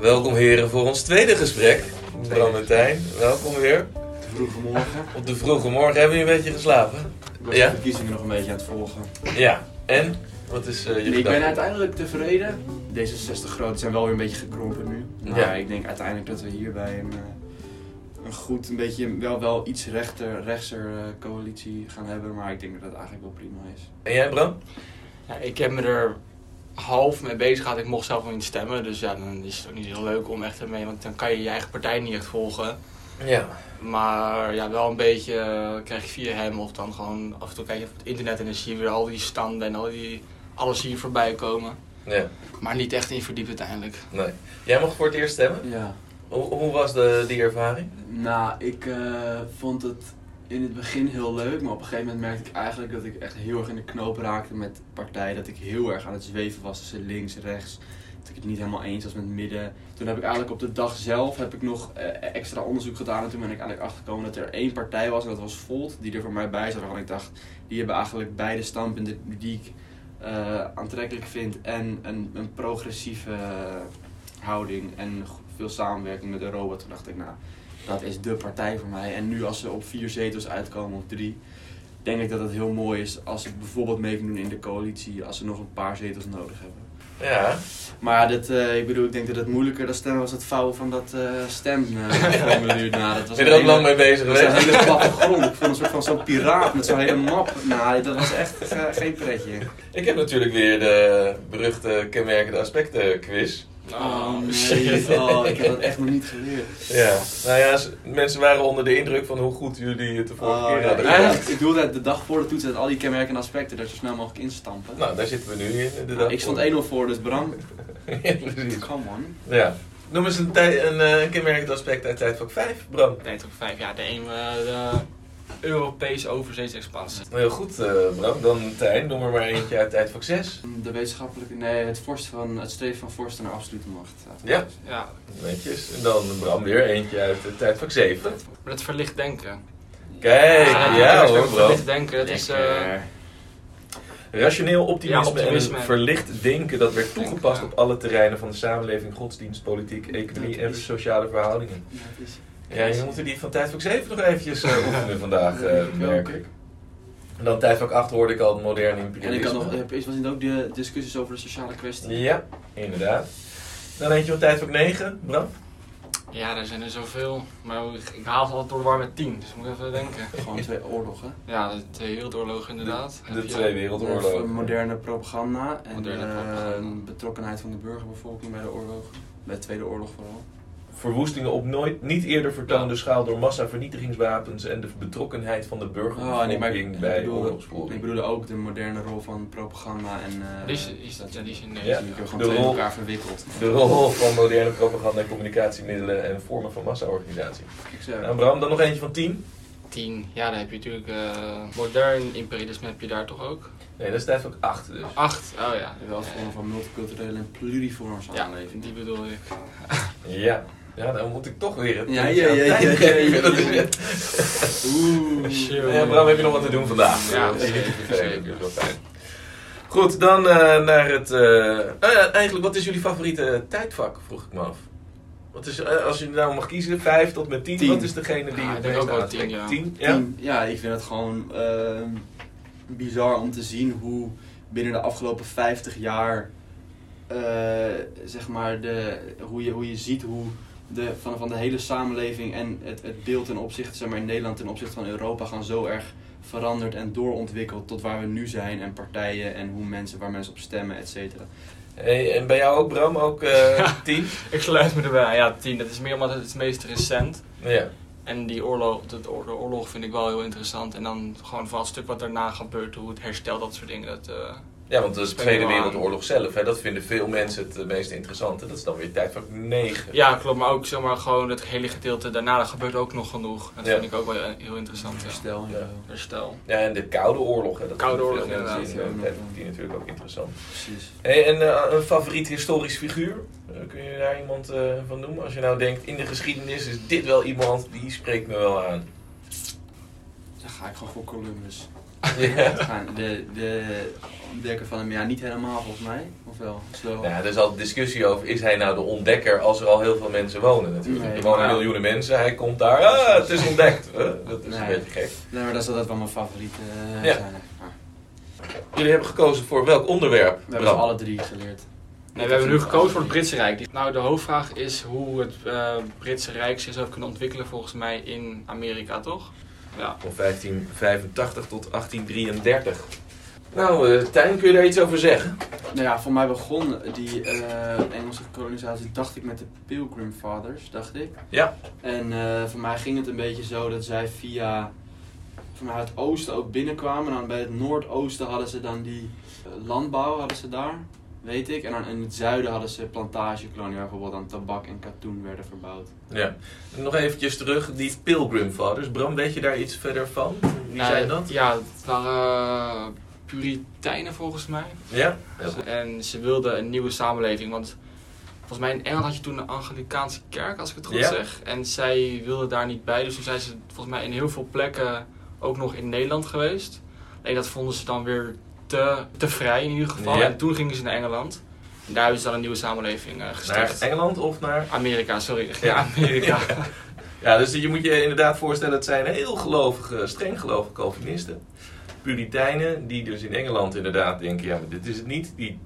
Welkom heren voor ons tweede gesprek. Bram en Tijn, welkom weer. De vroege morgen. Op de vroege morgen hebben jullie een beetje geslapen? Ik was Ja? de verkiezingen nog een beetje aan het volgen. Ja. En? Wat is eh, je ik ben uiteindelijk tevreden. D66 groot zijn wel weer een beetje gekrompen nu. Maar Ja. ik denk uiteindelijk dat we hierbij een, eh, een goed, een beetje wel, wel iets rechter, rechtser eh, coalitie gaan hebben. Maar ik denk dat dat eigenlijk wel prima is. En jij Bram? Ja, ik heb me er half mee bezig gehad. Ik mocht zelf nog niet stemmen. Dus ja, dan is het ook niet heel leuk om echt ermee. Want dan kan je je eigen partij niet echt volgen. Ja. Maar ja, wel een beetje eh, krijg je via hem of dan gewoon af en toe kijk je op het internet en dan zie je weer al die standen en al die alles hier voorbij komen. Ja. Maar niet echt in verdiept uiteindelijk. Nee. Jij mocht voor het eerst stemmen. Ja. Hoe, hoe was de, die ervaring? Nou, ik eh, vond het in het begin heel leuk, maar op een gegeven moment merkte ik eigenlijk dat ik echt heel erg in de knoop raakte met partijen. Dat ik heel erg aan het zweven was tussen links, rechts. Dat ik het niet helemaal eens was met midden. Toen heb ik eigenlijk op de dag zelf heb ik nog eh, extra onderzoek gedaan. En toen ben ik eigenlijk achtergekomen dat er één partij was, en dat was Volt, die er voor mij bij zat. Waarvan ik dacht, die hebben eigenlijk beide standpunten die ik eh, aantrekkelijk vind. En een, een progressieve eh, houding en veel samenwerking met Europa. Toen dacht ik, nou, dat is de partij voor mij. En nu als ze op vier zetels uitkomen of drie, denk ik dat het heel mooi is als ze bijvoorbeeld mee kunnen doen in de coalitie, als ze nog een paar zetels nodig hebben. Ja. Maar dit, eh, ik bedoel, ik denk dat het moeilijker dan stemmen was het vouwen van dat eh stemformulier. nou, dat was Ben je er ook lang mee bezig dat was een geweest? hele platte grond. Ik vond een soort van zo'n piraat met zo'n hele map. Nou, dat was echt eh, geen pretje. Ik heb natuurlijk weer de beruchte kenmerkende aspecten quiz. Oh nee, oh, ik heb dat echt nog niet geleerd. Ja. Nou ja, mensen waren onder de indruk van hoe goed jullie het de vorige Oh, keer ja, hadden ik, gedaan. ik doe dat de dag voor de toets, dat al die kenmerkende aspecten er zo snel mogelijk instampen. Nou, daar zitten we nu in. De dag Nou, ik stond voor. 1-0 voor, dus Bram, ja, precies. come on. Ja. Noem eens een, tij- een, eh, een kenmerkend aspect uit tijdvak 5, Bram. Tijd op vijf. Ja, de een eh, de Europese overzeese expansie. Heel goed, eh, Bram. Dan Tijn, noem er maar eentje uit tijdvak 6. De wetenschappelijke, nee, het, vorst van, het streven van vorsten naar absolute macht. Ja. Ja, Netjes. En dan Bram weer eentje uit eh, tijdvak 7. maar het verlicht denken. Kijk, Ja, hoor, Bram. verlicht denken, dat is... eh. Rationeel optimisme, Ja, optimisme. en verlicht denken, dat werd Denken, toegepast ja. op alle terreinen van de samenleving, godsdienst, politiek, economie en sociale verhoudingen. Ja, Ja, je moet die van tijdvak 7 nog eventjes eh, oefenen vandaag, eh, merk ik. En dan tijdvak 8 hoorde ik al modern En imperialisme. ik had nog, heb- is was het ook de discussies over de sociale kwestie? Ja, inderdaad. Dan eentje van tijdvak 9, Bram. Ja, er zijn er zoveel. Maar ik, haal het altijd door de war met tien, dus ik moet even denken. Gewoon twee oorlogen. Ja, de Tweede Wereldoorlog inderdaad. De je- Twee Of Wereldoorlogen. moderne propaganda en Moderne eh, propaganda. betrokkenheid van de burgerbevolking bij de oorlog. Bij de Tweede Oorlog vooral. Verwoestingen op nooit niet eerder vertoonde schaal door massavernietigingswapens en de betrokkenheid van de Oh, burgerbevolking nee, maar ik, bij ik, bedoelde, oorlogsvoering. ik bedoelde ook de moderne rol van propaganda en... eh, Die is, is, ja, die is in Ja. De rol- elkaar verwikkeld. De rol van moderne propaganda en communicatiemiddelen en vormen van massaorganisatie. Ik zeg, Nou Bram, dan nog eentje van 10. 10. Ja, dan heb je natuurlijk eh, modern imperialisme heb je daar toch ook? Nee, dat is tijdvak 8 dus. 8. Oh ja. wel vormen van multiculturele en pluriforme Ja, samenleving. die bedoel ik. Ja. Ja, dan moet ik toch weer het Ja, ja, ja, ja. Oeh. Shit. Ja, Bram, heb je nog wat te doen vandaag? Ja, Dat is zeker, wel fijn. Goed, dan eh, naar het... ja, eigenlijk, wat is jullie favoriete tijdvak, vroeg ik me af. Wat is, als je nou mag kiezen, 5 tot met 10, Tien. wat is degene die Ja, ik denk ook wel aanspreekt? 10, ja. 10, ja? Ik vind het gewoon ehm, bizar om te zien hoe binnen de afgelopen 50 jaar, eh, zeg maar, de, hoe, je, hoe je ziet hoe de, van, van de hele samenleving en het, het beeld ten opzichte, zeg maar, in Nederland ten opzichte van Europa gaan zo erg veranderd en doorontwikkeld tot waar we nu zijn en partijen en hoe mensen, waar mensen op stemmen, et cetera. Hey, en bij jou ook, Bram, ook eh Ja. 10? Ik sluit me erbij. Ja, 10. Dat is meer omdat het het meest recent. Ja. En die oorlog, de, de oor- de oorlog vind ik wel heel interessant. En dan gewoon van het stuk wat daarna gebeurt, hoe het herstel, dat soort dingen. Dat, eh, Ja, want de Tweede. Wereldoorlog zelf, hè, dat vinden veel mensen het eh, meest interessante. Dat is dan weer tijdvak 9. ja, klopt. Maar ook zeg maar, gewoon het hele gedeelte daarna, dat gebeurt ook nog genoeg. Dat Ja. vind ik ook wel eh, heel interessant. Herstel Ja. Herstel. Ja, en de Koude Oorlog. Hè, dat Koude Oorlog, veel mensen inderdaad. in, eh, tijdvak 10 natuurlijk ook interessant. Precies. Hey, en eh, een favoriet historisch figuur? Kun je daar iemand eh, van noemen? Als je nou denkt, in de geschiedenis is dit wel iemand die spreekt me wel aan. Dan ga ik gewoon voor Columbus. Ja. De, de ontdekker van hem, ja, niet helemaal volgens mij. Of wel? Zo. Ja, er is altijd discussie over, is hij nou de ontdekker als er al heel veel mensen wonen natuurlijk. Nee, er wonen maar- miljoenen mensen, hij komt daar, ah, het is ontdekt. Huh? Dat is een beetje gek. Nee, maar dat zal dat wel mijn favoriete eh, Ja. zijn. Jullie hebben gekozen voor welk onderwerp, we hebben alle drie geleerd. Nee, we hebben nu gekozen voor het Britse Rijk. Nou, de hoofdvraag is hoe het eh, Britse Rijk zich zou kunnen ontwikkelen volgens mij in Amerika, toch? Ja. Van 1585 tot 1833. Nou, eh Tijn, kun je daar iets over zeggen? Nou ja, voor mij begon die eh, Engelse kolonisatie, dacht ik, met de Pilgrim Fathers, dacht ik. Ja. En eh, voor mij ging het een beetje zo dat zij via mij het oosten ook binnenkwamen. En dan bij het noordoosten hadden ze dan die landbouw, hadden ze daar, weet ik. En dan in het zuiden hadden ze plantagekolonie, waar bijvoorbeeld dan tabak en katoen werden verbouwd. Ja. Nog eventjes terug, die Pilgrim Fathers. Bram, weet je daar iets verder van? Wie Nou, zijn dat? Ja, het waren eh, Puritijnen volgens mij. Ja? Heel goed. En ze wilden een nieuwe samenleving. Want volgens mij in Engeland had je toen een Anglikaanse kerk, als ik het goed Ja. zeg. En zij wilden daar niet bij. Dus toen zijn ze volgens mij in heel veel plekken ook nog in Nederland geweest. Alleen dat vonden ze dan weer te, te vrij in ieder geval. Ja. En toen gingen ze naar Engeland. En daar hebben ze dan een nieuwe samenleving eh, Naar gestart. Engeland of naar... Amerika, sorry. Ja. Ja, Amerika. Ja, dus je moet je inderdaad voorstellen, het zijn heel gelovige, streng gelovige Calvinisten. Puritijnen, die dus in Engeland inderdaad denken, ja, maar dit is het niet. Die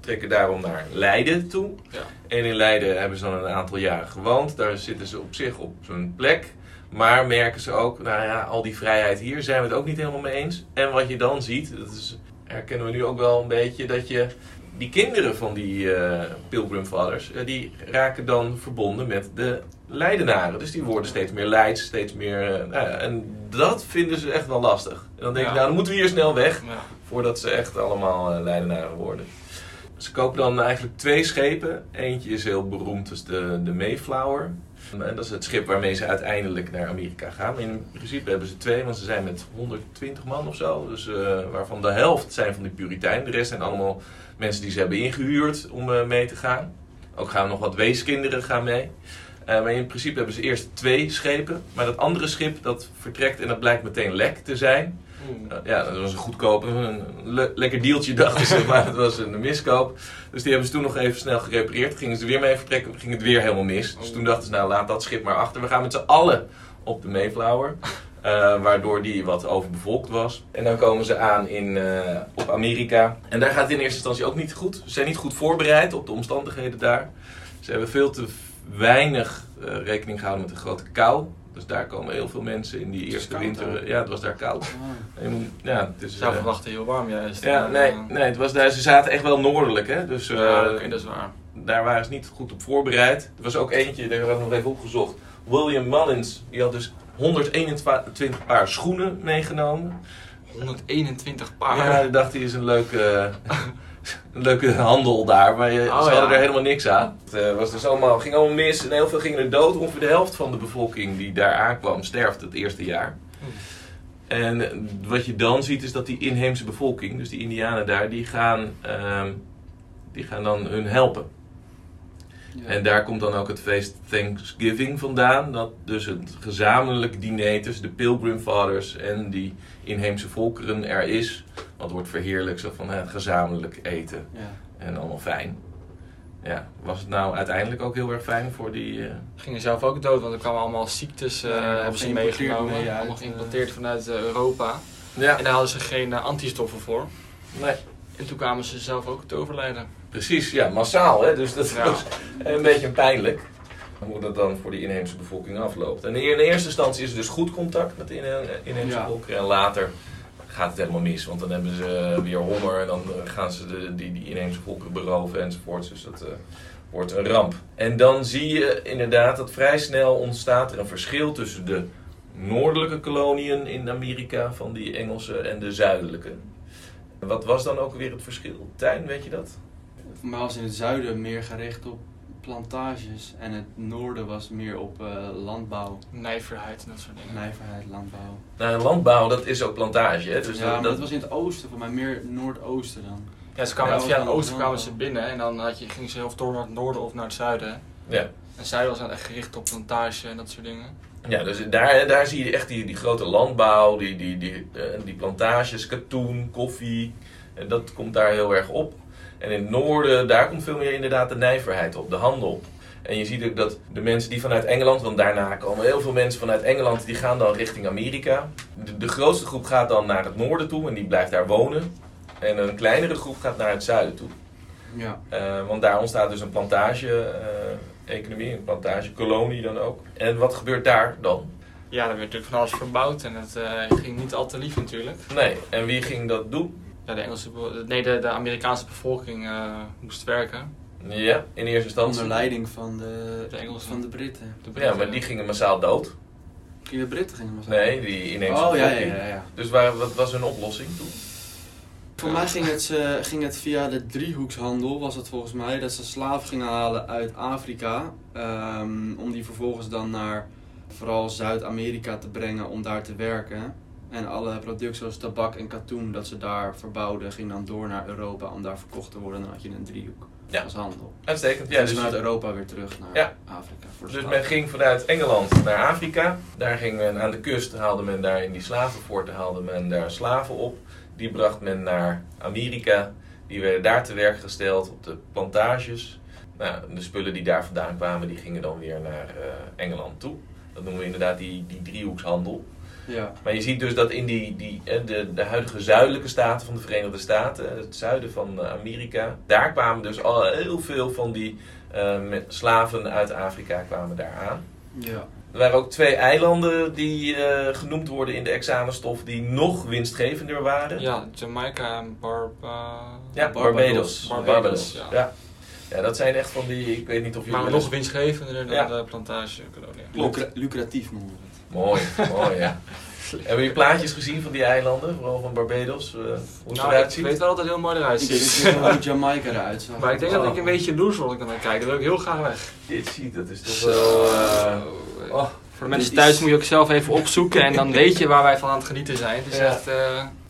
trekken daarom naar Leiden toe. Ja. En in Leiden hebben ze dan een aantal jaren gewoond. Daar zitten ze op zich op zo'n plek. Maar merken ze ook, nou ja, al die vrijheid hier zijn we het ook niet helemaal mee eens. En wat je dan ziet, dat is, herkennen we nu ook wel een beetje, dat je die kinderen van die eh, Pilgrim Fathers, eh, die raken dan verbonden met de Leidenaren. Dus die worden steeds meer Leids, steeds meer... eh, nou ja, en dat vinden ze echt wel lastig. En dan denk ik, Ja. nou dan moeten we hier snel weg, Ja. voordat ze echt allemaal Leidenaren worden. Ze kopen dan eigenlijk twee schepen. Eentje is heel beroemd, is de, de Mayflower. En dat is het schip waarmee ze uiteindelijk naar Amerika gaan. In principe hebben ze twee, want ze zijn met 120 man of zo. Dus, eh, waarvan de helft zijn van die Puritijnen. De rest zijn allemaal mensen die ze hebben ingehuurd om eh, mee te gaan. Ook gaan nog wat weeskinderen gaan mee. Eh, maar in principe hebben ze eerst twee schepen. Maar dat andere schip dat vertrekt en dat blijkt meteen lek te zijn. Oeh. Uh, Ja, dat was een goedkoop, een le- lekker dealtje dachten ze, maar het was een miskoop. Dus die hebben ze toen nog even snel gerepareerd. Gingen ze er weer mee vertrekken, ging het weer helemaal mis. Dus toen dachten ze, nou laat dat schip maar achter. We gaan met z'n allen op de Mayflower. Uh, waardoor die wat overbevolkt was. En dan komen ze aan in, uh, op Amerika. En daar gaat het in eerste instantie ook niet goed. Ze zijn niet goed voorbereid op de omstandigheden daar. Ze hebben veel te weinig uh, rekening gehouden met de grote kou. Dus daar komen heel veel mensen in die eerste koud, winter. hoor. Ja, het was daar koud. Ah. Ja, het is, Zou eh, verwachten heel warm juist. ja, Eh, nee, nee het was daar, ze zaten echt wel noordelijk. Hè? Dus eh, ja, oké, dat is waar. daar waren ze niet goed op voorbereid. Er was ook eentje, daar hebben we nog even opgezocht. William Mullins, die had dus 121 paar schoenen meegenomen. 121 paar. Ja, ik dacht hij is een leuke, leuke handel daar, maar je, Oh, ze ja. hadden er helemaal niks aan. Het eh, was dus allemaal, ging allemaal mis en heel veel gingen er dood. Ongeveer de helft van de bevolking die daar aankwam sterft het eerste jaar. En eh, wat je dan ziet is dat die inheemse bevolking, dus die indianen daar, die gaan, ehm, die gaan dan hun helpen. Ja. En daar komt dan ook het feest Thanksgiving vandaan. Dat dus het gezamenlijk diner tussen de Pilgrim Fathers en die inheemse volkeren er is. Wat wordt verheerlijkt zo van hè, gezamenlijk eten Ja. en allemaal fijn. Ja, was het nou uiteindelijk ook heel erg fijn voor die... eh, Gingen zelf ook dood, want er kwamen allemaal ziektes, eh, Ja, hebben ze geïmporteerd meegenomen. mee uit, allemaal eh, geïmporteerd vanuit eh, Europa. Ja, En daar hadden ze geen eh, antistoffen voor. nee, En toen kwamen ze zelf ook te overlijden. precies. Ja, massaal. Hè? Dus dat Ja. was een beetje pijnlijk. Hoe dat dan voor die inheemse bevolking afloopt. En in eerste instantie is er dus goed contact met de inhe- inheemse Ja. volkeren. En later gaat het helemaal mis. Want dan hebben ze weer honger en dan gaan ze de, die, die inheemse volkeren beroven enzovoorts. Dus dat eh, wordt een ramp. En dan zie je inderdaad dat vrij snel ontstaat er een verschil tussen de noordelijke koloniën in Amerika van die Engelse en de zuidelijke. Wat was dan ook weer het verschil? Tijn, weet je dat? Voor mij was in het zuiden meer gericht op plantages en het noorden was meer op eh, landbouw, Nijverheid en dat soort dingen. nijverheid, landbouw. Nou, landbouw, dat is ook plantage. Hè? Dus ja, dat, maar dat- dat was in het oosten, voor mij meer noordoosten dan. Ja, ze kwamen Ja, via het oosten kwamen ze binnen en dan had je, gingen ze of door naar het noorden of naar het zuiden. ja. En het zuiden was dan echt gericht op plantage en dat soort dingen. Ja, dus daar, daar zie je echt die, die grote landbouw, die, die, die, eh, die plantages, katoen, koffie. En dat komt daar heel erg op. En in het noorden, daar komt veel meer inderdaad de nijverheid op, de handel. En je ziet ook dat de mensen die vanuit Engeland, want daarna komen heel veel mensen vanuit Engeland, die gaan dan richting Amerika. De, de grootste groep gaat dan naar het noorden toe en die blijft daar wonen. En een kleinere groep gaat naar het zuiden toe. Ja. Eh, want daar ontstaat dus een plantage-economie, een plantagekolonie dan ook. En wat gebeurt daar dan? Ja, er werd natuurlijk van alles verbouwd en het eh, ging niet al te lief natuurlijk. Nee, en wie ging dat doen? Ja, de, Engelse, nee, de, de Amerikaanse bevolking eh, moest werken. Ja, in eerste instantie. Onder leiding van de, De Engelsen. van de Britten. De Ja, maar die gingen massaal dood. De Britten gingen maar zo. Nee, die inheemse Oh ja, ja, ja, ja. Dus waar, wat was hun oplossing toen? Voor mij ging het, eh, ging het via de driehoekshandel, was het volgens mij, dat ze slaven gingen halen uit Afrika. ehm, om die vervolgens dan naar vooral Zuid-Amerika te brengen om daar te werken. En alle producten zoals tabak en katoen dat ze daar verbouwden, ging dan door naar Europa om daar verkocht te worden. Dan had je een driehoek Ja. als handel. Uitstekend. Ja, Ja, dus dus, vanuit Europa weer terug naar Ja. Afrika. Voor dus men ging vanuit Engeland naar Afrika. Daar ging men aan de kust, haalde men daar in die slavenforten haalde men daar slaven op. Die bracht men naar Amerika. Die werden daar te werk gesteld op de plantages. Nou, de spullen die daar vandaan kwamen, die gingen dan weer naar eh, Engeland toe. Dat noemen we inderdaad die, die driehoekshandel. Ja. Maar je ziet dus dat in die, die, eh, de, de huidige zuidelijke staten van de Verenigde Staten, het zuiden van eh, Amerika, daar kwamen dus al heel veel van die eh, met slaven uit Afrika kwamen daar aan. Ja. Er waren ook twee eilanden die eh, genoemd worden in de examenstof die nog winstgevender waren. Ja, Jamaica en Barba... Ja, Barbados. Barbados. Barbados, ja. ja. ja. dat zijn echt van die, ik weet niet of jullie... Maar nog winstgevender dan Ja. de. Klopt. Lucra- lucratief noemen. Mooi, mooi ja. Hebben je plaatjes gezien van die eilanden, vooral van Barbados? eh, hoe het Nou, eruit ik ziet? weet wel dat het heel mooi eruit Ik ziet. dat hoe Jamaica eruit zag. Maar ik denk dat Oh. ik een beetje loes word als ik dan naar kijk. Dan wil ik heel graag weg. Dit ziet, dat is toch Zo. wel... eh, oh, Voor de mensen thuis moet je ook zelf even opzoeken en dan weet je waar wij van aan het genieten zijn. Het is Ja. echt eh,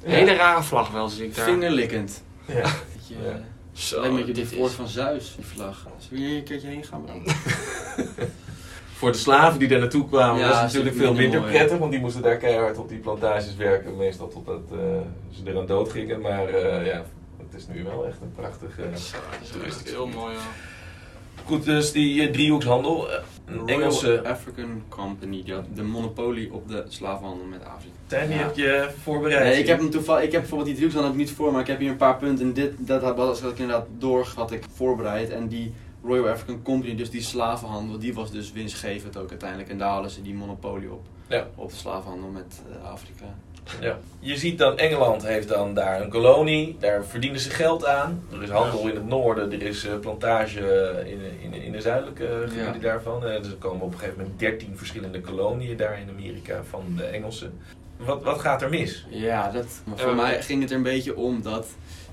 een hele rare vlag wel, zie ik daar. Vingerlikkend. ja. Zo, Alleen met je dit woord van Zeus, die vlag. Zullen we hier een keertje heen gaan? Voor de slaven die daar naartoe kwamen Ja, was het natuurlijk veel minder mooi. prettig, want die moesten daar keihard op die plantages werken, meestal totdat eh, ze eraan dood gingen. Maar eh, ja, het is nu wel echt een prachtig... Zo, dat is echt heel mooi. hoor. Goed, dus die eh, driehoekshandel, eh, een Engelse... African Company, die had de monopolie op de slavenhandel met Afrika. Tijn, die Ja. heb je voorbereid. Nee, ik heb hem toevallig, ik heb bijvoorbeeld die driehoekshandel niet voor, maar ik heb hier een paar punten. En dit, dat had was ik inderdaad door, had ik voorbereid. En die Royal African Company, dus die slavenhandel, die was dus winstgevend ook uiteindelijk. En daar hadden ze die monopolie op, Ja. op de slavenhandel met eh, Afrika. Ja. Je ziet dan, Engeland heeft dan daar een kolonie, daar verdienen ze geld aan. Er is handel in het noorden, er is eh, plantage in, in, in de zuidelijke eh, gebieden Ja. daarvan. Eh, dus er komen op een gegeven moment 13 verschillende koloniën daar in Amerika van de Engelsen. Wat, wat gaat er mis? Ja, dat, maar voor mij ging het er een beetje om dat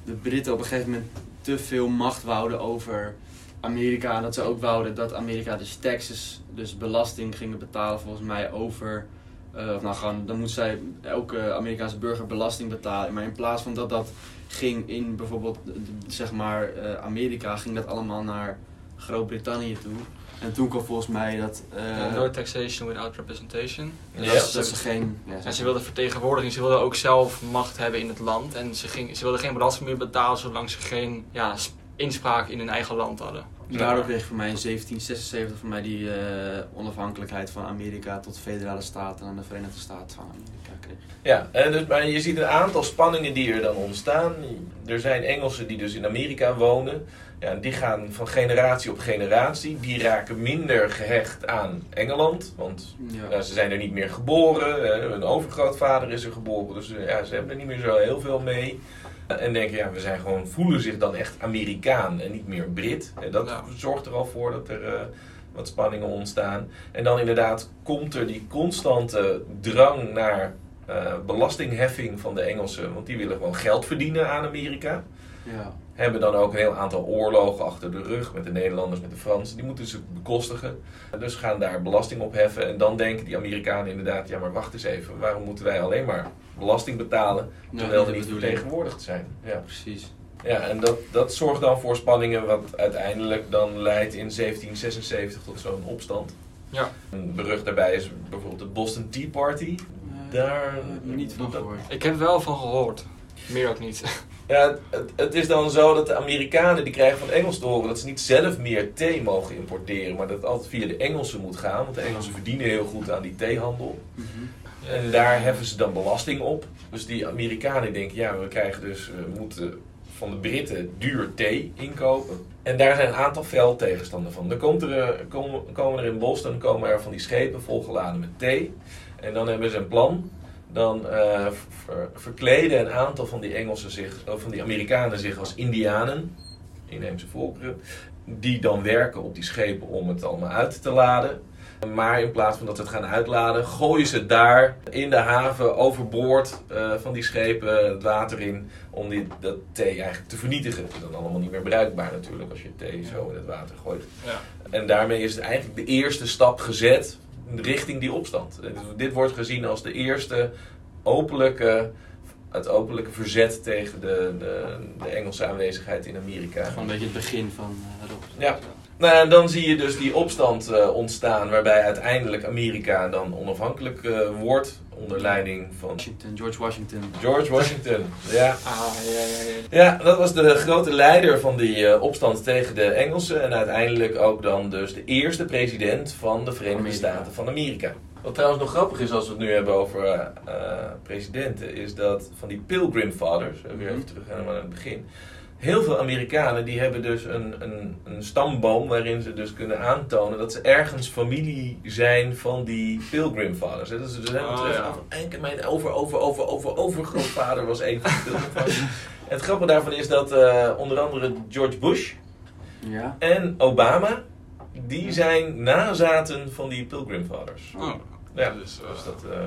de Britten op een gegeven moment te veel macht wouden over Amerika. En dat ze ook wouden dat Amerika dus taxes, dus belasting gingen betalen volgens mij over... eh, of nou gewoon, dan moet zij elke Amerikaanse burger belasting betalen. Maar in plaats van dat dat ging in bijvoorbeeld, zeg maar, eh, Amerika, ging dat allemaal naar Groot-Brittannië toe. En toen kwam volgens mij dat... eh, no taxation without representation. dat, Ja. dat ze geen... Ja, En ze wilden vertegenwoordiging, ze wilden ook zelf macht hebben in het land. En ze, ging, ze wilden geen belasting meer betalen zolang ze geen ja, inspraak in hun eigen land hadden. Daardoor kreeg voor mij in 1776 voor mij die eh, onafhankelijkheid van Amerika tot federale staten en de Verenigde Staten van Amerika kreeg. Ja, eh, dus, maar je ziet een aantal spanningen die er dan ontstaan. Er zijn Engelsen die dus in Amerika wonen. Ja, die gaan van generatie op generatie. Die raken minder gehecht aan Engeland. Want Ja. ze zijn er niet meer geboren. hun overgrootvader is er geboren. Dus ja, ze hebben er niet meer zo heel veel mee. En denken, ja, we zijn gewoon, voelen zich dan echt Amerikaan en niet meer Brit. En dat Ja. zorgt er al voor dat er eh, wat spanningen ontstaan. En dan inderdaad komt er die constante drang naar eh, belastingheffing van de Engelsen. Want die willen gewoon geld verdienen aan Amerika. Ja. Hebben dan ook een heel aantal oorlogen achter de rug met de Nederlanders, met de Fransen. Die moeten ze bekostigen. Dus gaan daar belasting op heffen. En dan denken die Amerikanen inderdaad, ja maar wacht eens even. Waarom moeten wij alleen maar belasting betalen terwijl we niet vertegenwoordigd zijn? Ja, Precies. ja en dat, dat zorgt dan voor spanningen wat uiteindelijk dan leidt in 1776 tot zo'n opstand. Ja. Een berucht daarbij is bijvoorbeeld de Boston Tea Party. Daar- Eh, niet van dat- gehoord. Ik heb er wel van gehoord. Meer ook niet. Ja, het, het is dan zo dat de Amerikanen die krijgen van de Engelsen te horen dat ze niet zelf meer thee mogen importeren, maar dat het altijd via de Engelsen moet gaan, want de Engelsen verdienen heel goed aan die theehandel. Mhm. En daar heffen ze dan belasting op. Dus die Amerikanen denken, ja, we krijgen dus, we moeten van de Britten duur thee inkopen. En daar zijn een aantal fel tegenstander van. Dan komt er, eh, komen, komen er in Boston komen er van die schepen volgeladen met thee. En dan hebben ze een plan. Dan eh, ver- verkleden een aantal van die Engelsen zich, of van die Amerikanen zich als Indianen, inheemse volkeren, die dan werken op die schepen om het allemaal uit te laden. Maar in plaats van dat ze het gaan uitladen, gooien ze het daar in de haven overboord eh, van die schepen het water in. Om die, dat thee eigenlijk te vernietigen. Het is dan allemaal niet meer bruikbaar natuurlijk als je thee zo in het water gooit. Ja. En daarmee is het eigenlijk de eerste stap gezet richting die opstand. Dit wordt gezien als de eerste openlijke, het openlijke verzet tegen de, de, de Engelse aanwezigheid in Amerika. Gewoon een beetje het begin van eh, de opstand. Ja. Nou, ja, dan zie je dus die opstand eh, ontstaan, waarbij uiteindelijk Amerika dan onafhankelijk eh, wordt onder leiding van Washington, George Washington. George Washington. Ja. Ah, ja, ja, ja. ja, dat was de grote leider van die eh, opstand tegen de Engelsen en uiteindelijk ook dan dus de eerste president van de Verenigde Amerika. Staten van Amerika. Wat trouwens nog grappig is als we het nu hebben over eh, eh, presidenten, is dat van die Pilgrim Fathers, weer even terug aan het begin. Heel veel Amerikanen die hebben dus een, een, een stamboom waarin ze dus kunnen aantonen dat ze ergens familie zijn van die Pilgrim Fathers. hè. Dat is dus helemaal Oh, terug ja. aan van enkel mijn over, over, over, over, overgrootvader was een van de Pilgrim Fathers. En het grappige daarvan is dat eh, onder andere George Bush Ja. en Obama, die zijn nazaten van die Pilgrim Fathers. Oh, Ja, dus, dus dat, eh,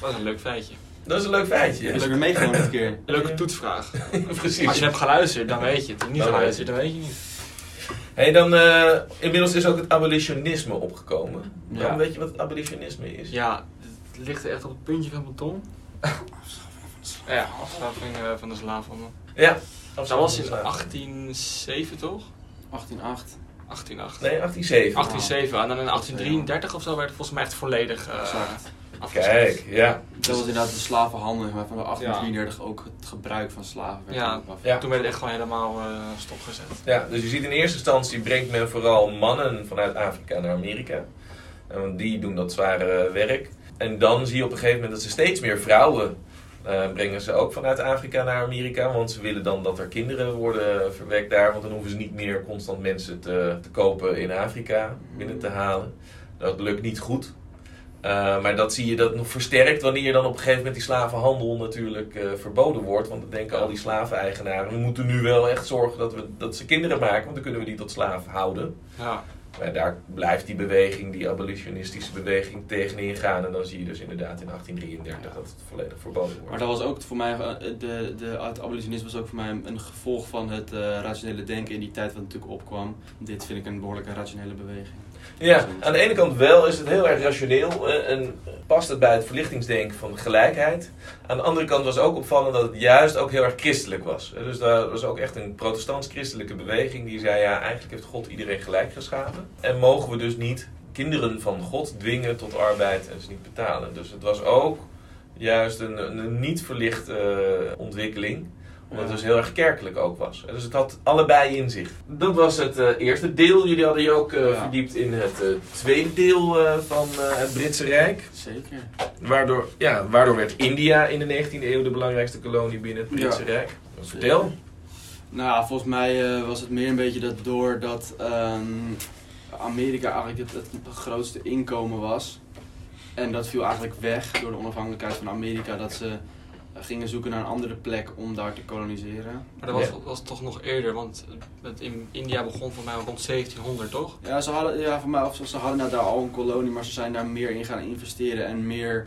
dat is een leuk feitje. Dat is een leuk feitje. Je er meegenomen dit keer? Een leuke toetsvraag. Precies. Als je hebt geluisterd, dan weet je het. Niet Dan geluisterd, dan weet je niet. Hey, dan, eh, inmiddels is ook het abolitionisme opgekomen. Ja. Dan weet je wat het abolitionisme is? Ja, het ligt er echt op het puntje van mijn tong. Ja, afschaffing eh, van de slavenhandel. Ja. Dat was in 1807 toch? 1808. 1808. Nee, 1807. 1807 en dan in 1833 of zo werd het volgens mij echt volledig eh. Afgeschaft. Kijk, ja. Dat was inderdaad de slavenhandel, maar van de 1833 ook het gebruik van slaven werd Ja. Toen werd het echt gewoon helemaal eh, stopgezet. ja. Dus je ziet in eerste instantie brengt men vooral mannen vanuit Afrika naar Amerika. En want die doen dat zware werk. En dan zie je op een gegeven moment dat ze steeds meer vrouwen eh, brengen ze ook vanuit Afrika naar Amerika. Want ze willen dan dat er kinderen worden verwekt daar. Want dan hoeven ze niet meer constant mensen te, te kopen in Afrika binnen te halen. Dat lukt niet goed. Uh, maar dat zie je dat nog versterkt wanneer dan op een gegeven moment die slavenhandel natuurlijk uh, verboden wordt. Want dan denken al die slaveneigenaren, we moeten nu wel echt zorgen dat, we, dat ze kinderen maken, want dan kunnen we die tot slaaf houden. Ja. Maar daar blijft die beweging, die abolitionistische beweging tegenin gaan. En dan zie je dus inderdaad in 1833 dat het volledig verboden wordt. Maar dat was ook voor mij, uh, de, de, het abolitionisme was ook voor mij een gevolg van het uh, rationele denken in die tijd wat natuurlijk opkwam. Dit vind ik een behoorlijke rationele beweging. Ja, aan de ene kant wel is het heel erg rationeel en past het bij het verlichtingsdenken van gelijkheid. Aan de andere kant was ook opvallend dat het juist ook heel erg christelijk was. Dus daar was ook echt een protestants-christelijke beweging die zei, ja, eigenlijk heeft God iedereen gelijk geschapen. En mogen we dus niet kinderen van God dwingen tot arbeid en ze niet betalen. Dus het was ook juist een, een niet verlichte uh, ontwikkeling omdat het dus heel erg kerkelijk ook was. Dus het had allebei in zich. Dat was het uh, eerste deel. Jullie hadden je ook uh, ja. verdiept in het uh, tweede deel van het Britse Rijk. Zeker. Waardoor, ja, waardoor werd India in de 19e eeuw de belangrijkste kolonie binnen het Britse. Rijk. Vertel. Nou, volgens mij was het meer een beetje dat doordat um, Amerika eigenlijk het, het grootste inkomen was. En dat viel eigenlijk weg door de onafhankelijkheid van Amerika. Dat ze gingen zoeken naar een andere plek om daar te koloniseren. Maar dat was, ja. was toch nog eerder, want het in India begon voor mij rond 1700, toch? Ja, ze hadden, ja, voor mij, of ze hadden nou daar al een kolonie, maar ze zijn daar meer in gaan investeren en meer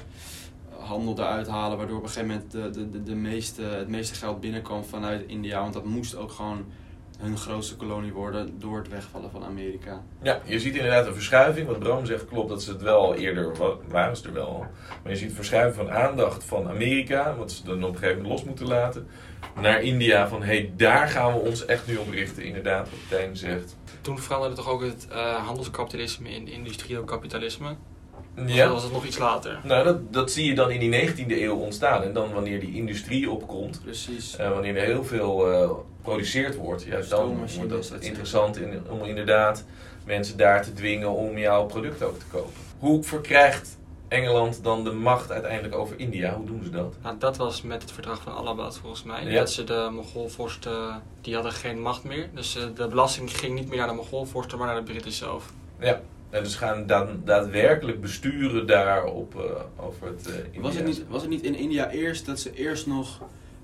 handel eruit halen, waardoor op een gegeven moment de, de, de, de meeste, het meeste geld binnenkwam vanuit India, want dat moest ook gewoon hun grootste kolonie worden door het wegvallen van Amerika. Ja, je ziet inderdaad een verschuiving. Wat Bram zegt klopt, dat ze het wel eerder wa- waren ze er wel. al. Maar je ziet een verschuiving van aandacht van Amerika, wat ze dan op een gegeven moment los moeten laten, naar India. Van hé, hey, daar gaan we ons echt nu op richten, inderdaad, wat Tijn zegt. Toen veranderde toch ook het eh, handelskapitalisme in industrieel kapitalisme? Of Ja. was het nog iets later? Nou, dat, dat zie je dan in die 19e eeuw ontstaan. En dan wanneer die industrie opkomt, Precies. eh, wanneer er heel veel eh, geproduceerd wordt, juist dan wordt dat interessant in, om inderdaad mensen daar te dwingen om jouw product ook te kopen. Hoe verkrijgt Engeland dan de macht uiteindelijk over India? Hoe doen ze dat? Nou, dat was met het verdrag van Allahabad volgens mij. Ja. Dat ze de Mogolvorsten, die hadden geen macht meer. Dus eh, de belasting ging niet meer naar de Mogolvorsten, maar naar de Britten zelf. Ja, en dus gaan da- daadwerkelijk besturen daar op, eh, over het eh India. Was het, niet, was het niet in India eerst dat ze eerst nog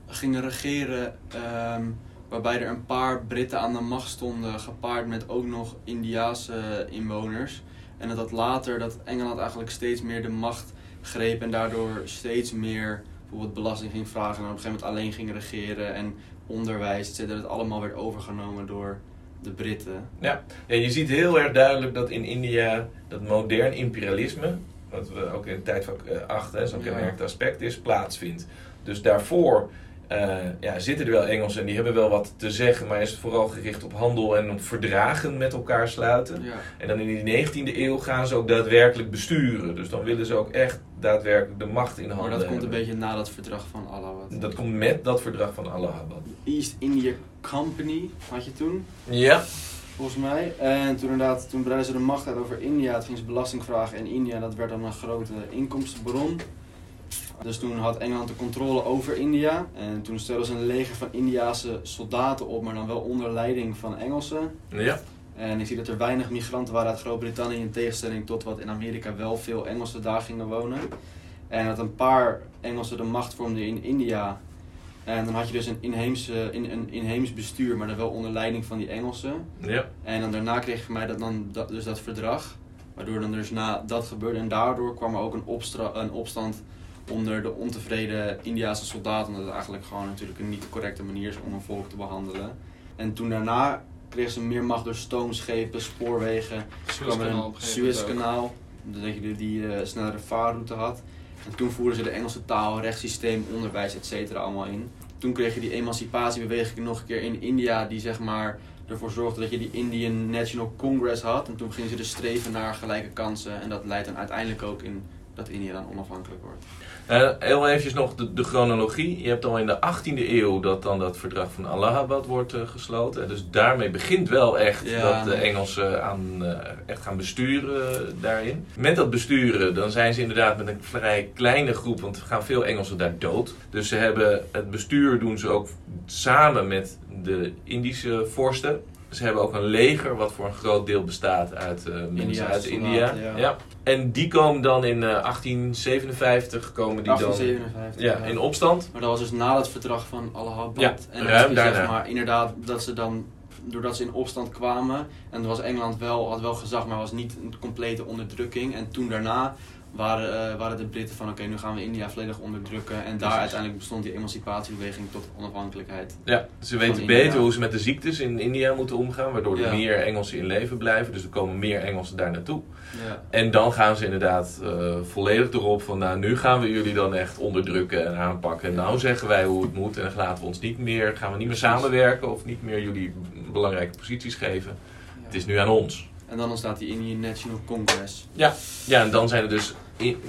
gingen regeren, ehm, waarbij er een paar Britten aan de macht stonden, gepaard met ook nog Indiaanse inwoners. En dat dat later, dat Engeland eigenlijk steeds meer de macht greep en daardoor steeds meer bijvoorbeeld belasting ging vragen en op een gegeven moment alleen ging regeren en onderwijs, et cetera, dat het allemaal werd overgenomen door de Britten. Ja, je ziet heel erg duidelijk dat in India dat modern imperialisme, wat we ook in tijdvak 8 hè, zo'n Ja. kenmerkend aspect is, plaatsvindt. Dus daarvoor eh, ja, zitten er wel Engelsen en die hebben wel wat te zeggen, maar is het vooral gericht op handel en op verdragen met elkaar sluiten. Ja. En dan in de 19e eeuw gaan ze ook daadwerkelijk besturen. Dus dan willen ze ook echt daadwerkelijk de macht in handen Maar dat komt een hebben. beetje na dat verdrag van Allahabad. Dat komt met dat verdrag van Allahabad. East India Company had je toen. Ja. Volgens mij. En toen inderdaad, toen breidden ze de macht uit over India. Toen gingen ze belasting vragen in India. Dat werd dan een grote inkomstenbron. Dus toen had Engeland de controle over India. En toen stelden ze een leger van Indiase soldaten op, maar dan wel onder leiding van Engelsen. Ja. En ik zie dat er weinig migranten waren uit Groot-Brittannië in tegenstelling tot wat in Amerika wel veel Engelsen daar gingen wonen. En dat een paar Engelsen de macht vormden in India. En dan had je dus een, inheemse, in, een inheems bestuur, maar dan wel onder leiding van die Engelsen. Ja. En dan daarna kreeg je mij dat, dan, dat, dus dat verdrag. Waardoor dan dus na dat gebeurde. En daardoor kwam er ook een, opstra- een opstand onder de ontevreden Indiase soldaten. Omdat het eigenlijk gewoon natuurlijk een niet correcte manier is om een volk te behandelen. En toen daarna kregen ze meer macht door stoomschepen, spoorwegen. Suezkanaal. Suezkanaal. Dat je die, die eh, snellere vaarroute had. En toen voerden ze de Engelse taal, rechtssysteem, onderwijs, et cetera allemaal in. Toen kreeg je die emancipatiebeweging nog een keer in India, die zeg maar ervoor zorgde dat je die Indian National Congress had. En toen gingen ze dus streven naar gelijke kansen. En dat leidt dan uiteindelijk ook in dat India dan onafhankelijk wordt. Eh, heel eventjes nog de, de chronologie. Je hebt al in de 18e eeuw dat dan dat verdrag van Allahabad wordt eh, gesloten. Dus daarmee begint wel echt Ja. dat de Engelsen aan, eh, echt gaan besturen daarin. Met dat besturen dan zijn ze inderdaad met een vrij kleine groep, want er gaan veel Engelsen daar dood. Dus ze hebben het bestuur doen ze ook samen met de Indische vorsten. Ze hebben ook een leger wat voor een groot deel bestaat uit eh, mensen Indiase uit India. ja. En die komen dan in eh, 1857 komen die dan 1857. ja, in opstand. Maar dat was dus na het verdrag van Allahabad. Ja, en ruim zeg maar inderdaad dat ze dan, doordat ze in opstand kwamen, en toen was Engeland wel, had wel gezag, maar was niet een complete onderdrukking. En toen daarna waren, eh, waren de Britten van oké, nu gaan we India volledig onderdrukken. En daar uiteindelijk bestond die emancipatiebeweging tot onafhankelijkheid. Ja, ze weten Van India. beter hoe ze met de ziektes in India moeten omgaan, waardoor er meer Engelsen in leven blijven. Dus er komen meer Engelsen daar naartoe. Ja. En dan gaan ze inderdaad eh, volledig erop van, nou nu gaan we jullie dan echt onderdrukken en aanpakken. En nou zeggen wij hoe het moet en dan laten we ons niet meer, gaan we niet meer samenwerken of niet meer jullie belangrijke posities geven. Het is nu aan ons. En dan ontstaat die Indian National Congress. Ja, en dan zijn er dus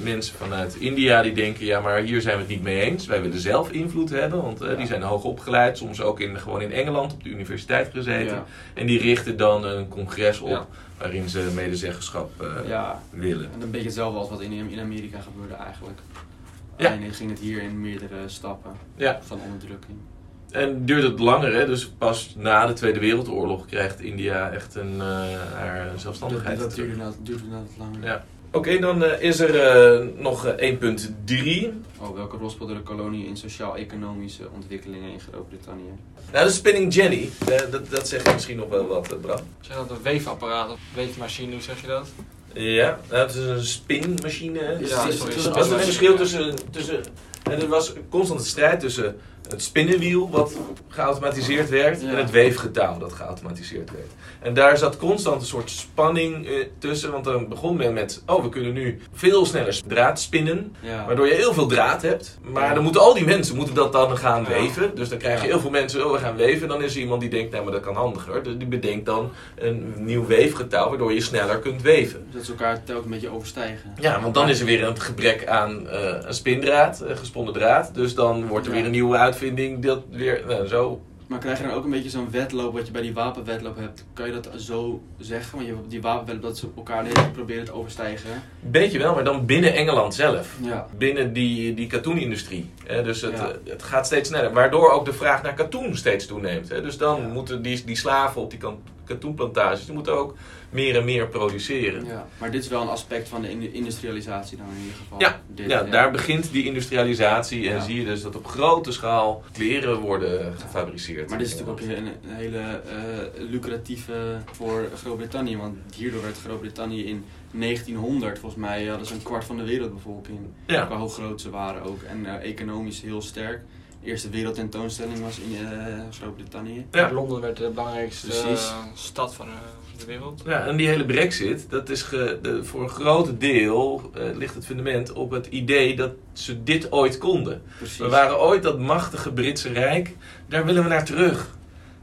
mensen vanuit India die denken, ja maar hier zijn we het niet mee eens. Wij willen zelf invloed hebben, want eh, Ja. die zijn hoog opgeleid, soms ook in, gewoon in Engeland op de universiteit gezeten. Ja. En die richten dan een congres op Ja. waarin ze medezeggenschap eh, ja, willen. en een beetje hetzelfde als wat in, in Amerika gebeurde eigenlijk. Ja. Alleen ging het hier in meerdere stappen Ja. van onderdrukking. En duurt het langer, hè? dus pas na de Tweede Wereldoorlog krijgt India echt een, eh, haar zelfstandigheid. Dat, dat duurde, inderdaad- duurde inderdaad langer. Ja. Oké, dan eh, is er eh, nog eh, 1.3. Oh, welke rol speelde de kolonie in sociaal-economische ontwikkelingen in Groot-Brittannië? Nou, de Spinning Jenny, eh, dat, dat zegt misschien nog wel wat, eh, Bram. Zeg dat een weefapparaat of weefmachine, hoe zeg je dat? Ja, nou, het is een spinmachine. hè. Ja, sorry, het is- er was een verschil tussen... tussen en er was constant een strijd tussen het spinnenwiel wat geautomatiseerd werd Ja. en het weefgetouw dat geautomatiseerd werd. En daar zat constant een soort spanning eh, tussen, want dan begon men met, oh we kunnen nu veel sneller draad spinnen, Ja. waardoor je heel veel draad hebt. Maar Ja. dan moeten al die mensen moeten dat dan gaan weven. Dus dan krijg je heel veel mensen, oh we gaan weven. Dan is er iemand die denkt, nou maar dat kan handiger. Dus die bedenkt dan een nieuw weefgetouw, waardoor je sneller kunt weven. Dat ze elkaar telkens een beetje overstijgen. Ja, want dan is er weer een gebrek aan eh, een spindraad, een gesponnen draad. Dus dan wordt er weer een nieuwe uitvinding. Dat weer, nou, zo. Maar krijg je dan ook een beetje zo'n wedloop wat je bij die wapenwedloop hebt? Kan je dat zo zeggen? Want je hebt die wapenwedloop dat ze elkaar tijd proberen te overstijgen. Beetje wel, maar dan binnen Engeland zelf. Ja. Binnen die, die katoenindustrie. Dus het, Ja. eh, het gaat steeds sneller. Waardoor ook de vraag naar katoen steeds toeneemt. Dus dan moeten die, die slaven op die kan- katoenplantages, die moeten ook meer en meer produceren. ja. Maar dit is wel een aspect van de in- industrialisatie dan in ieder geval. Ja, Dit, Ja, daar begint die industrialisatie en Ja. zie je dus dat op grote schaal kleren worden gefabriceerd. Maar dit is natuurlijk ook een, een hele eh, lucratieve voor Groot-Brittannië. Want hierdoor werd Groot-Brittannië in 1900, volgens mij, hadden ze een kwart van de wereldbevolking. Qua hoe groot ze waren ook. En eh, economisch heel sterk. De eerste wereldtentoonstelling was in eh, Groot-Brittannië. Ja. Londen werd de belangrijkste Precies. eh, stad van eh, de wereld. Ja, en die hele brexit, dat is ge- de, voor een groot deel ligt het fundament op het idee dat ze dit ooit konden. Precies. We waren ooit dat machtige Britse Rijk, daar willen we naar terug.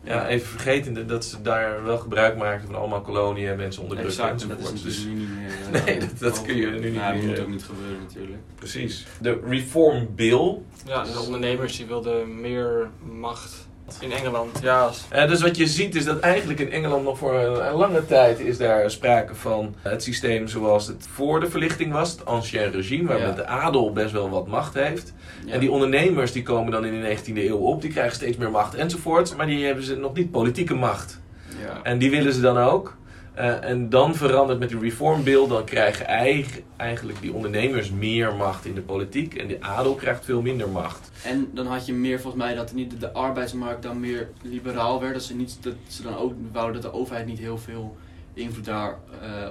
Ja, even vergetende dat ze daar wel gebruik maakten van allemaal koloniën en mensen onderdrukken Exact, en dat is enzovoort. Dus, niet meer. eh, Nee, dat- dat kun je nu niet nou, dat meer, moet eh. ook niet gebeuren natuurlijk. precies. De Reform Bill, Ja, de ondernemers die wilden meer macht in Engeland. Ja, Eh, dus wat je ziet is dat eigenlijk in Engeland nog voor een, lange tijd is daar sprake van het systeem zoals het voor de verlichting was, het ancien regime, waar Ja. met de adel best wel wat macht heeft. Ja. En die ondernemers die komen dan in de 19e eeuw op, die krijgen steeds meer macht enzovoort, maar die hebben ze nog niet politieke macht. ja. En die willen ze dan ook. Eh, en dan verandert met die Reform Bill, dan krijgen eigen- eigenlijk die ondernemers meer macht in de politiek en de adel krijgt veel minder macht. En dan had je meer volgens mij dat niet de arbeidsmarkt dan meer liberaal werd. Dat ze, niet, dat ze dan ook wouden dat de overheid niet heel veel invloed daarop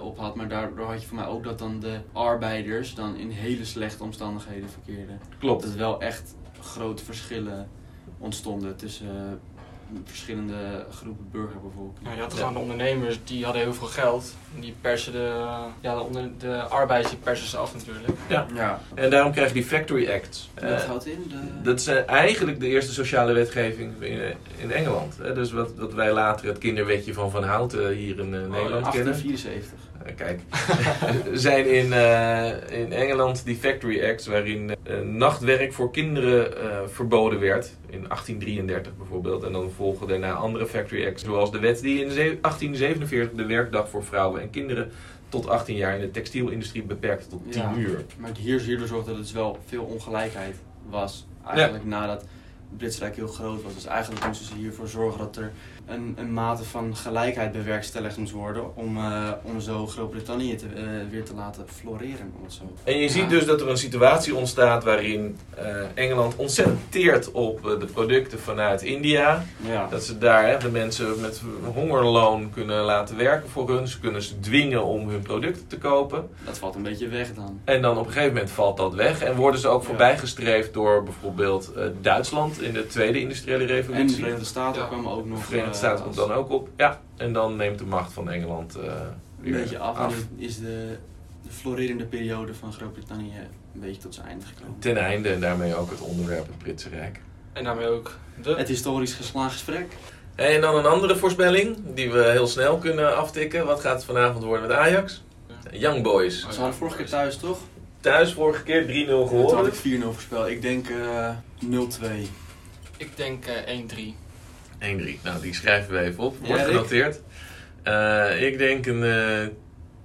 op had. Maar daardoor had je voor mij ook dat dan de arbeiders dan in hele slechte omstandigheden verkeerden. Klopt. Dat er wel echt grote verschillen ontstonden tussen eh, verschillende groepen burgerbevolking. ja, je had Ja. gewoon de ondernemers die hadden heel veel geld. En die persen de, ja, de, onder, de arbeiders die persen ze af natuurlijk. Ja. En daarom krijg je die Factory Acts. En dat Eh, houdt in? De... Dat is eh, eigenlijk de eerste sociale wetgeving in, in Engeland. hè. Dus wat, wat wij later het kinderwetje van Van Houten hier in eh, Nederland kennen. 1874. Eh, kijk, zijn in, eh, in Engeland die Factory Acts waarin eh, nachtwerk voor kinderen verboden werd. In 1833 bijvoorbeeld. En dan volgen daarna andere Factory Acts. Zoals de wet die in ze- 1847 de werkdag voor vrouwen en kinderen tot 18 jaar in de textielindustrie beperkte tot 10 Ja. uur. Maar hier, hierdoor zorgde dat het dus wel veel ongelijkheid was. Eigenlijk nadat het Britse Rijk heel groot was. Dus eigenlijk moesten ze hiervoor zorgen dat er een, een mate van gelijkheid bewerkstelligd moest worden. Om, eh, om zo Groot-Brittannië te, eh, weer te laten floreren. Zo. En je ziet dus dat er een situatie ontstaat waarin eh, Engeland ontzettend teert op de producten vanuit India. Ja. Dat ze daar hè, de mensen met hongerloon kunnen laten werken voor hun. Ze kunnen ze dwingen om hun producten te kopen. Dat valt een beetje weg dan. En dan op een gegeven moment valt dat weg. En worden ze ook Ja. voorbijgestreefd door bijvoorbeeld Duitsland in de Tweede Industriële En de Revolutie. Verenigde Staten Ja. kwamen ook nog. Eh, Staten komt als- dan ook op. Ja, en dan neemt de macht van Engeland eh, een weer beetje af. En nu is de, de florerende periode van Groot-Brittannië een beetje tot zijn einde gekomen. Ten einde en daarmee ook het onderwerp het Britse Rijk. En daarmee ook de... Het historisch geslaagd gesprek. En dan een andere voorspelling die we heel snel kunnen aftikken. Wat gaat het vanavond worden met Ajax? Young Boys. Ze hadden vorige keer thuis toch? Thuis vorige keer 3-0 Toen had gewonnen. ik 4-0 voorspeld. Ik denk eh 0-2. Ik denk eh 1-3. 1-3. Nou, die schrijven we even op. Ja, Wordt Rick? genoteerd. Eh, ik denk een eh,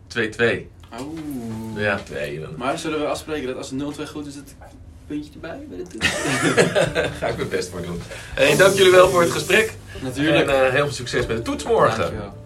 2-2. Oeh. Ja, nee, dan Maar zullen we afspreken dat als het 0-2 goed is, het puntje erbij bij de toets? ga ik mijn best voor doen. Hey, dank jullie wel voor het gesprek. Natuurlijk. En eh, heel veel succes met de toets morgen. Dankjewel.